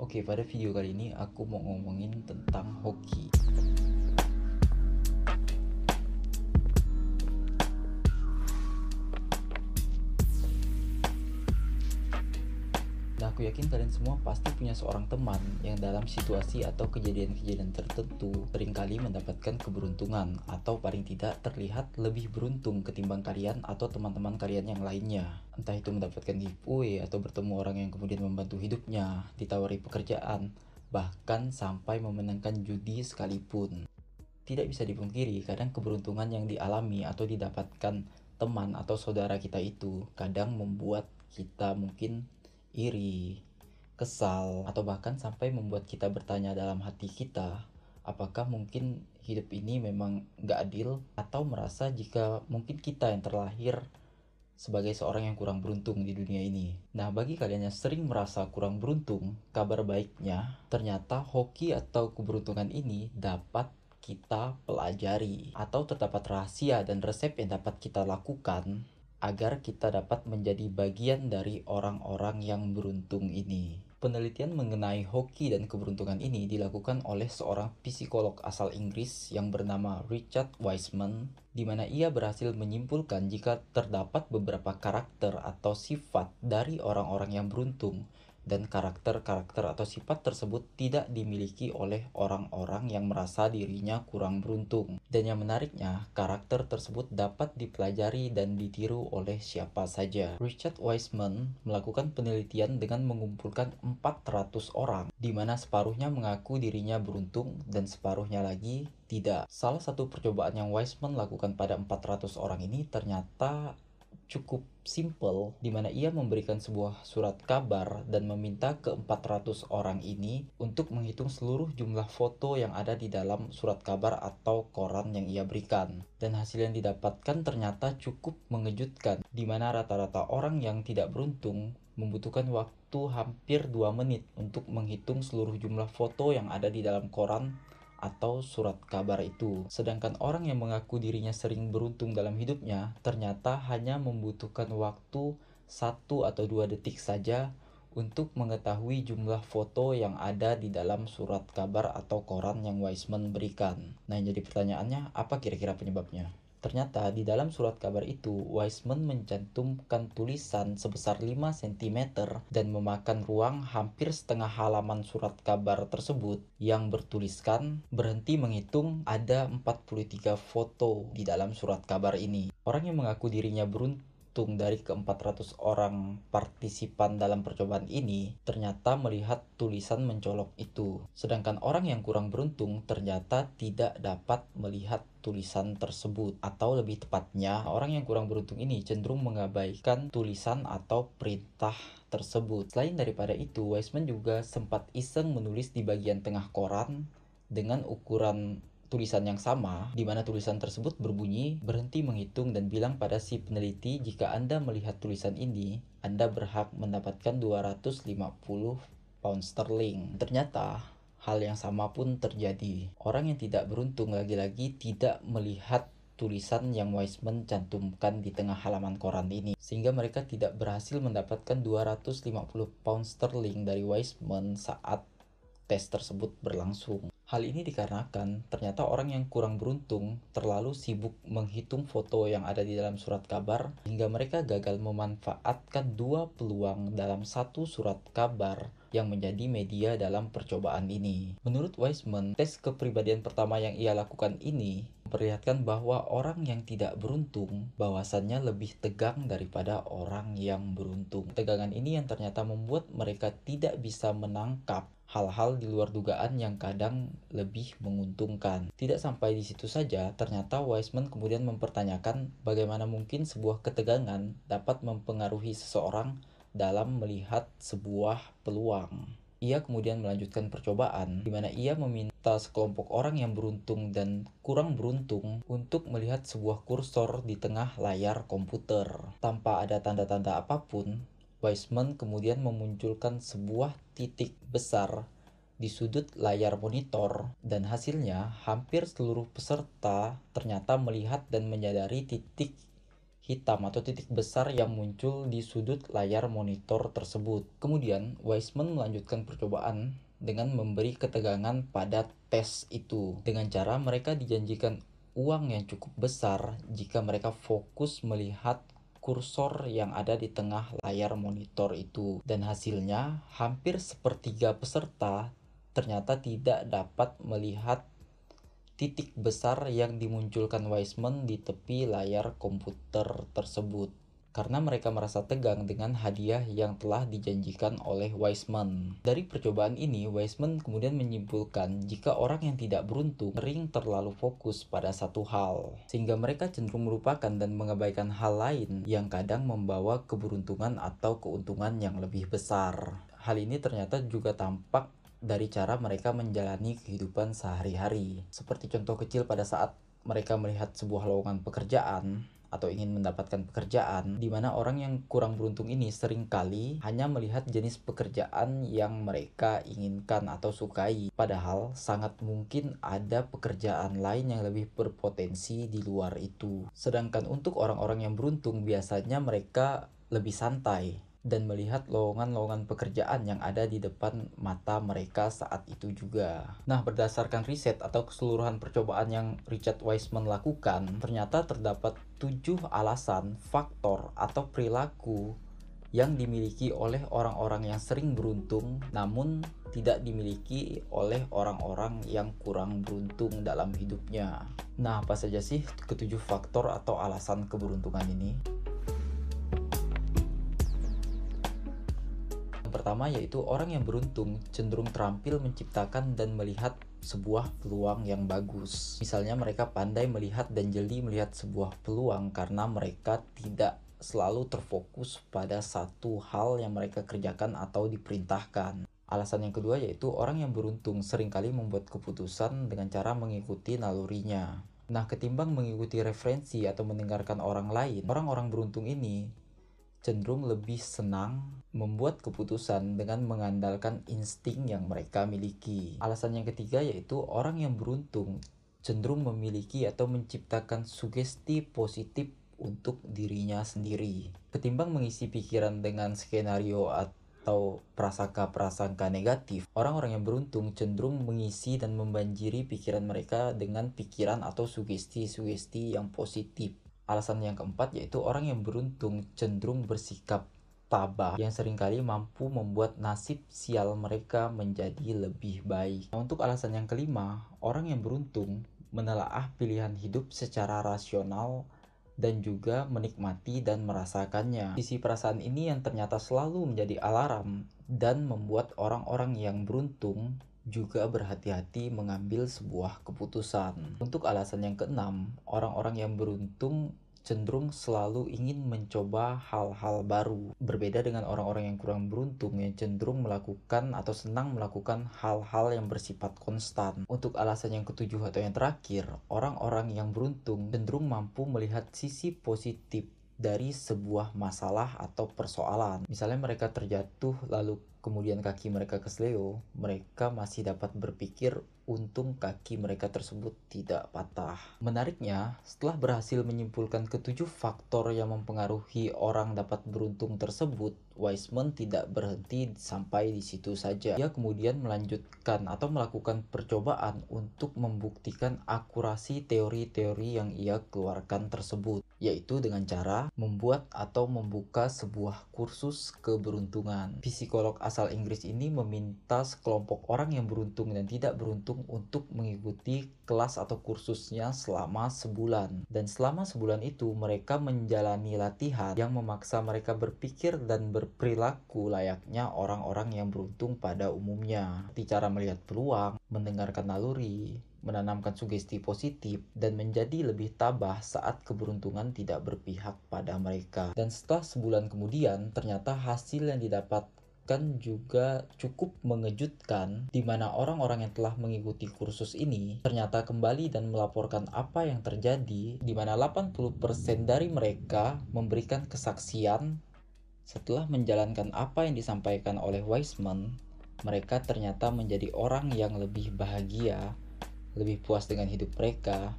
Oke, pada video kali ini aku mau ngomongin tentang hoki. Aku yakin kalian semua pasti punya seorang teman yang dalam situasi atau kejadian-kejadian tertentu sering kali mendapatkan keberuntungan atau paling tidak terlihat lebih beruntung ketimbang kalian atau teman-teman kalian yang lainnya. Entah itu mendapatkan giveaway atau bertemu orang yang kemudian membantu hidupnya, ditawari pekerjaan, bahkan sampai memenangkan judi sekalipun. Tidak bisa dipungkiri, kadang keberuntungan yang dialami atau didapatkan teman atau saudara kita itu kadang membuat kita mungkin iri, kesal, atau bahkan sampai membuat kita bertanya dalam hati kita, apakah mungkin hidup ini memang gak adil, atau merasa jika mungkin kita yang terlahir sebagai seorang yang kurang beruntung di dunia ini. Nah, bagi kalian yang sering merasa kurang beruntung, kabar baiknya, ternyata hoki atau keberuntungan ini dapat kita pelajari. Atau terdapat rahasia dan resep yang dapat kita lakukan agar kita dapat menjadi bagian dari orang-orang yang beruntung ini. Penelitian mengenai hoki dan keberuntungan ini dilakukan oleh seorang psikolog asal Inggris yang bernama Richard Wiseman, di mana ia berhasil menyimpulkan jika terdapat beberapa karakter atau sifat dari orang-orang yang beruntung dan karakter-karakter atau sifat tersebut tidak dimiliki oleh orang-orang yang merasa dirinya kurang beruntung. Dan yang menariknya, karakter tersebut dapat dipelajari dan ditiru oleh siapa saja. Richard Wiseman melakukan penelitian dengan mengumpulkan 400 orang, di mana separuhnya mengaku dirinya beruntung dan separuhnya lagi tidak. Salah satu percobaan yang Wiseman lakukan pada 400 orang ini ternyata cukup simple di mana ia memberikan sebuah surat kabar dan meminta ke 400 orang ini untuk menghitung seluruh jumlah foto yang ada di dalam surat kabar atau koran yang ia berikan. Dan hasil yang didapatkan ternyata cukup mengejutkan di mana rata-rata orang yang tidak beruntung membutuhkan waktu hampir 2 menit untuk menghitung seluruh jumlah foto yang ada di dalam koran atau surat kabar itu. Sedangkan orang yang mengaku dirinya sering beruntung dalam hidupnya ternyata hanya membutuhkan waktu satu atau dua detik saja untuk mengetahui jumlah foto yang ada di dalam surat kabar atau koran yang Wiseman berikan. Nah, yang jadi pertanyaannya, apa kira-kira penyebabnya? Ternyata di dalam surat kabar itu, Wiseman mencantumkan tulisan sebesar 5 cm dan memakan ruang hampir setengah halaman surat kabar tersebut yang bertuliskan berhenti menghitung ada 43 foto di dalam surat kabar ini. Orang yang mengaku dirinya beruntung beruntung dari ke-400 orang partisipan dalam percobaan ini ternyata melihat tulisan mencolok itu. Sedangkan orang yang kurang beruntung ternyata tidak dapat melihat tulisan tersebut atau lebih tepatnya orang yang kurang beruntung ini cenderung mengabaikan tulisan atau perintah tersebut. Selain daripada itu, Wiseman juga sempat iseng menulis di bagian tengah koran dengan ukuran tulisan yang sama, di mana tulisan tersebut berbunyi berhenti menghitung dan bilang pada si peneliti jika Anda melihat tulisan ini, Anda berhak mendapatkan 250 pound sterling. Ternyata hal yang sama pun terjadi. Orang yang tidak beruntung lagi-lagi tidak melihat tulisan yang Wiseman cantumkan di tengah halaman koran ini sehingga mereka tidak berhasil mendapatkan 250 pound sterling dari Wiseman saat tes tersebut berlangsung. Hal ini dikarenakan ternyata orang yang kurang beruntung terlalu sibuk menghitung foto yang ada di dalam surat kabar hingga mereka gagal memanfaatkan dua peluang dalam satu surat kabar yang menjadi media dalam percobaan ini. Menurut Wiseman, tes kepribadian pertama yang ia lakukan ini memperlihatkan bahwa orang yang tidak beruntung bahwasannya lebih tegang daripada orang yang beruntung. Tegangan ini yang ternyata membuat mereka tidak bisa menangkap hal-hal di luar dugaan yang kadang lebih menguntungkan. Tidak sampai di situ saja, ternyata Wiseman kemudian mempertanyakan bagaimana mungkin sebuah ketegangan dapat mempengaruhi seseorang dalam melihat sebuah peluang. Ia kemudian melanjutkan percobaan di mana ia meminta sekelompok orang yang beruntung dan kurang beruntung untuk melihat sebuah kursor di tengah layar komputer. Tanpa ada tanda-tanda apa pun, Wiseman kemudian memunculkan sebuah titik besar di sudut layar monitor dan hasilnya hampir seluruh peserta ternyata melihat dan menyadari titik hitam atau titik besar yang muncul di sudut layar monitor tersebut. Kemudian, Wiseman melanjutkan percobaan dengan memberi ketegangan pada tes itu. Dengan cara mereka dijanjikan uang yang cukup besar jika mereka fokus melihat kursor yang ada di tengah layar monitor itu. Dan hasilnya, hampir sepertiga peserta ternyata tidak dapat melihat titik besar yang dimunculkan Wiseman di tepi layar komputer tersebut karena mereka merasa tegang dengan hadiah yang telah dijanjikan oleh Wiseman. Dari percobaan ini, Wiseman kemudian menyimpulkan jika orang yang tidak beruntung sering terlalu fokus pada satu hal, sehingga mereka cenderung melupakan dan mengabaikan hal lain yang kadang membawa keberuntungan atau keuntungan yang lebih besar. Hal ini ternyata juga tampak dari cara mereka menjalani kehidupan sehari-hari. Seperti contoh kecil pada saat mereka melihat sebuah lowongan pekerjaan atau ingin mendapatkan pekerjaan di mana orang yang kurang beruntung ini sering kali hanya melihat jenis pekerjaan yang mereka inginkan atau sukai. Padahal sangat mungkin ada pekerjaan lain yang lebih berpotensi di luar itu. Sedangkan untuk orang-orang yang beruntung biasanya mereka lebih santai dan melihat lowongan-lowongan pekerjaan yang ada di depan mata mereka saat itu juga. Nah, berdasarkan riset atau keseluruhan percobaan yang Richard Wiseman lakukan, ternyata terdapat tujuh alasan, faktor, atau perilaku yang dimiliki oleh orang-orang yang sering beruntung namun tidak dimiliki oleh orang-orang yang kurang beruntung dalam hidupnya. Nah, apa saja sih ketujuh faktor atau alasan keberuntungan ini? Pertama yaitu orang yang beruntung cenderung terampil menciptakan dan melihat sebuah peluang yang bagus. Misalnya mereka pandai melihat dan jeli melihat sebuah peluang karena mereka tidak selalu terfokus pada satu hal yang mereka kerjakan atau diperintahkan. Alasan yang kedua yaitu orang yang beruntung sering kali membuat keputusan dengan cara mengikuti nalurinya. Nah, ketimbang mengikuti referensi atau mendengarkan orang lain, orang-orang beruntung ini cenderung lebih senang membuat keputusan dengan mengandalkan insting yang mereka miliki. Alasan yang ketiga yaitu orang yang beruntung cenderung memiliki atau menciptakan sugesti positif untuk dirinya sendiri. Ketimbang mengisi pikiran dengan skenario atau prasangka-prasangka negatif, orang-orang yang beruntung cenderung mengisi dan membanjiri pikiran mereka dengan pikiran atau sugesti-sugesti yang positif. Alasan yang keempat yaitu orang yang beruntung cenderung bersikap tabah yang sering kali mampu membuat nasib sial mereka menjadi lebih baik. Nah, untuk alasan yang kelima, orang yang beruntung menelaah pilihan hidup secara rasional dan juga menikmati dan merasakannya. Sisi perasaan ini yang ternyata selalu menjadi alarm dan membuat orang-orang yang beruntung juga berhati-hati mengambil sebuah keputusan. Untuk alasan yang keenam, orang-orang yang beruntung cenderung selalu ingin mencoba hal-hal baru. Berbeda dengan orang-orang yang kurang beruntung yang cenderung melakukan atau senang melakukan hal-hal yang bersifat konstan. Untuk alasan yang ketujuh atau yang terakhir, orang-orang yang beruntung cenderung mampu melihat sisi positif dari sebuah masalah atau persoalan. Misalnya mereka terjatuh lalu kemudian kaki mereka kesleo, mereka masih dapat berpikir untung kaki mereka tersebut tidak patah. Menariknya, setelah berhasil menyimpulkan ketujuh faktor yang mempengaruhi orang dapat beruntung tersebut, Wiseman tidak berhenti sampai di situ saja. Dia kemudian melanjutkan atau melakukan percobaan untuk membuktikan akurasi teori-teori yang ia keluarkan tersebut, yaitu dengan cara membuat atau membuka sebuah kursus keberuntungan. Psikolog asal Inggris ini meminta sekelompok orang yang beruntung dan tidak beruntung untuk mengikuti kelas atau kursusnya selama sebulan. Dan selama sebulan itu mereka menjalani latihan yang memaksa mereka berpikir dan berperilaku layaknya orang-orang yang beruntung pada umumnya. Di cara melihat peluang, mendengarkan naluri, menanamkan sugesti positif, dan menjadi lebih tabah saat keberuntungan tidak berpihak pada mereka. Dan setelah sebulan kemudian, ternyata hasil yang didapat bahkan juga cukup mengejutkan di mana orang-orang yang telah mengikuti kursus ini ternyata kembali dan melaporkan apa yang terjadi di mana 80% dari mereka memberikan kesaksian setelah menjalankan apa yang disampaikan oleh Wiseman mereka ternyata menjadi orang yang lebih bahagia, lebih puas dengan hidup mereka,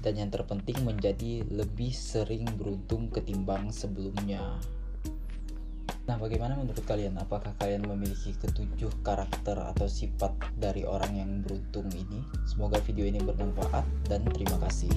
dan yang terpenting menjadi lebih sering beruntung ketimbang sebelumnya. Nah, bagaimana menurut kalian? Apakah kalian memiliki ketujuh karakter atau sifat dari orang yang beruntung ini? Semoga video ini bermanfaat dan terima kasih.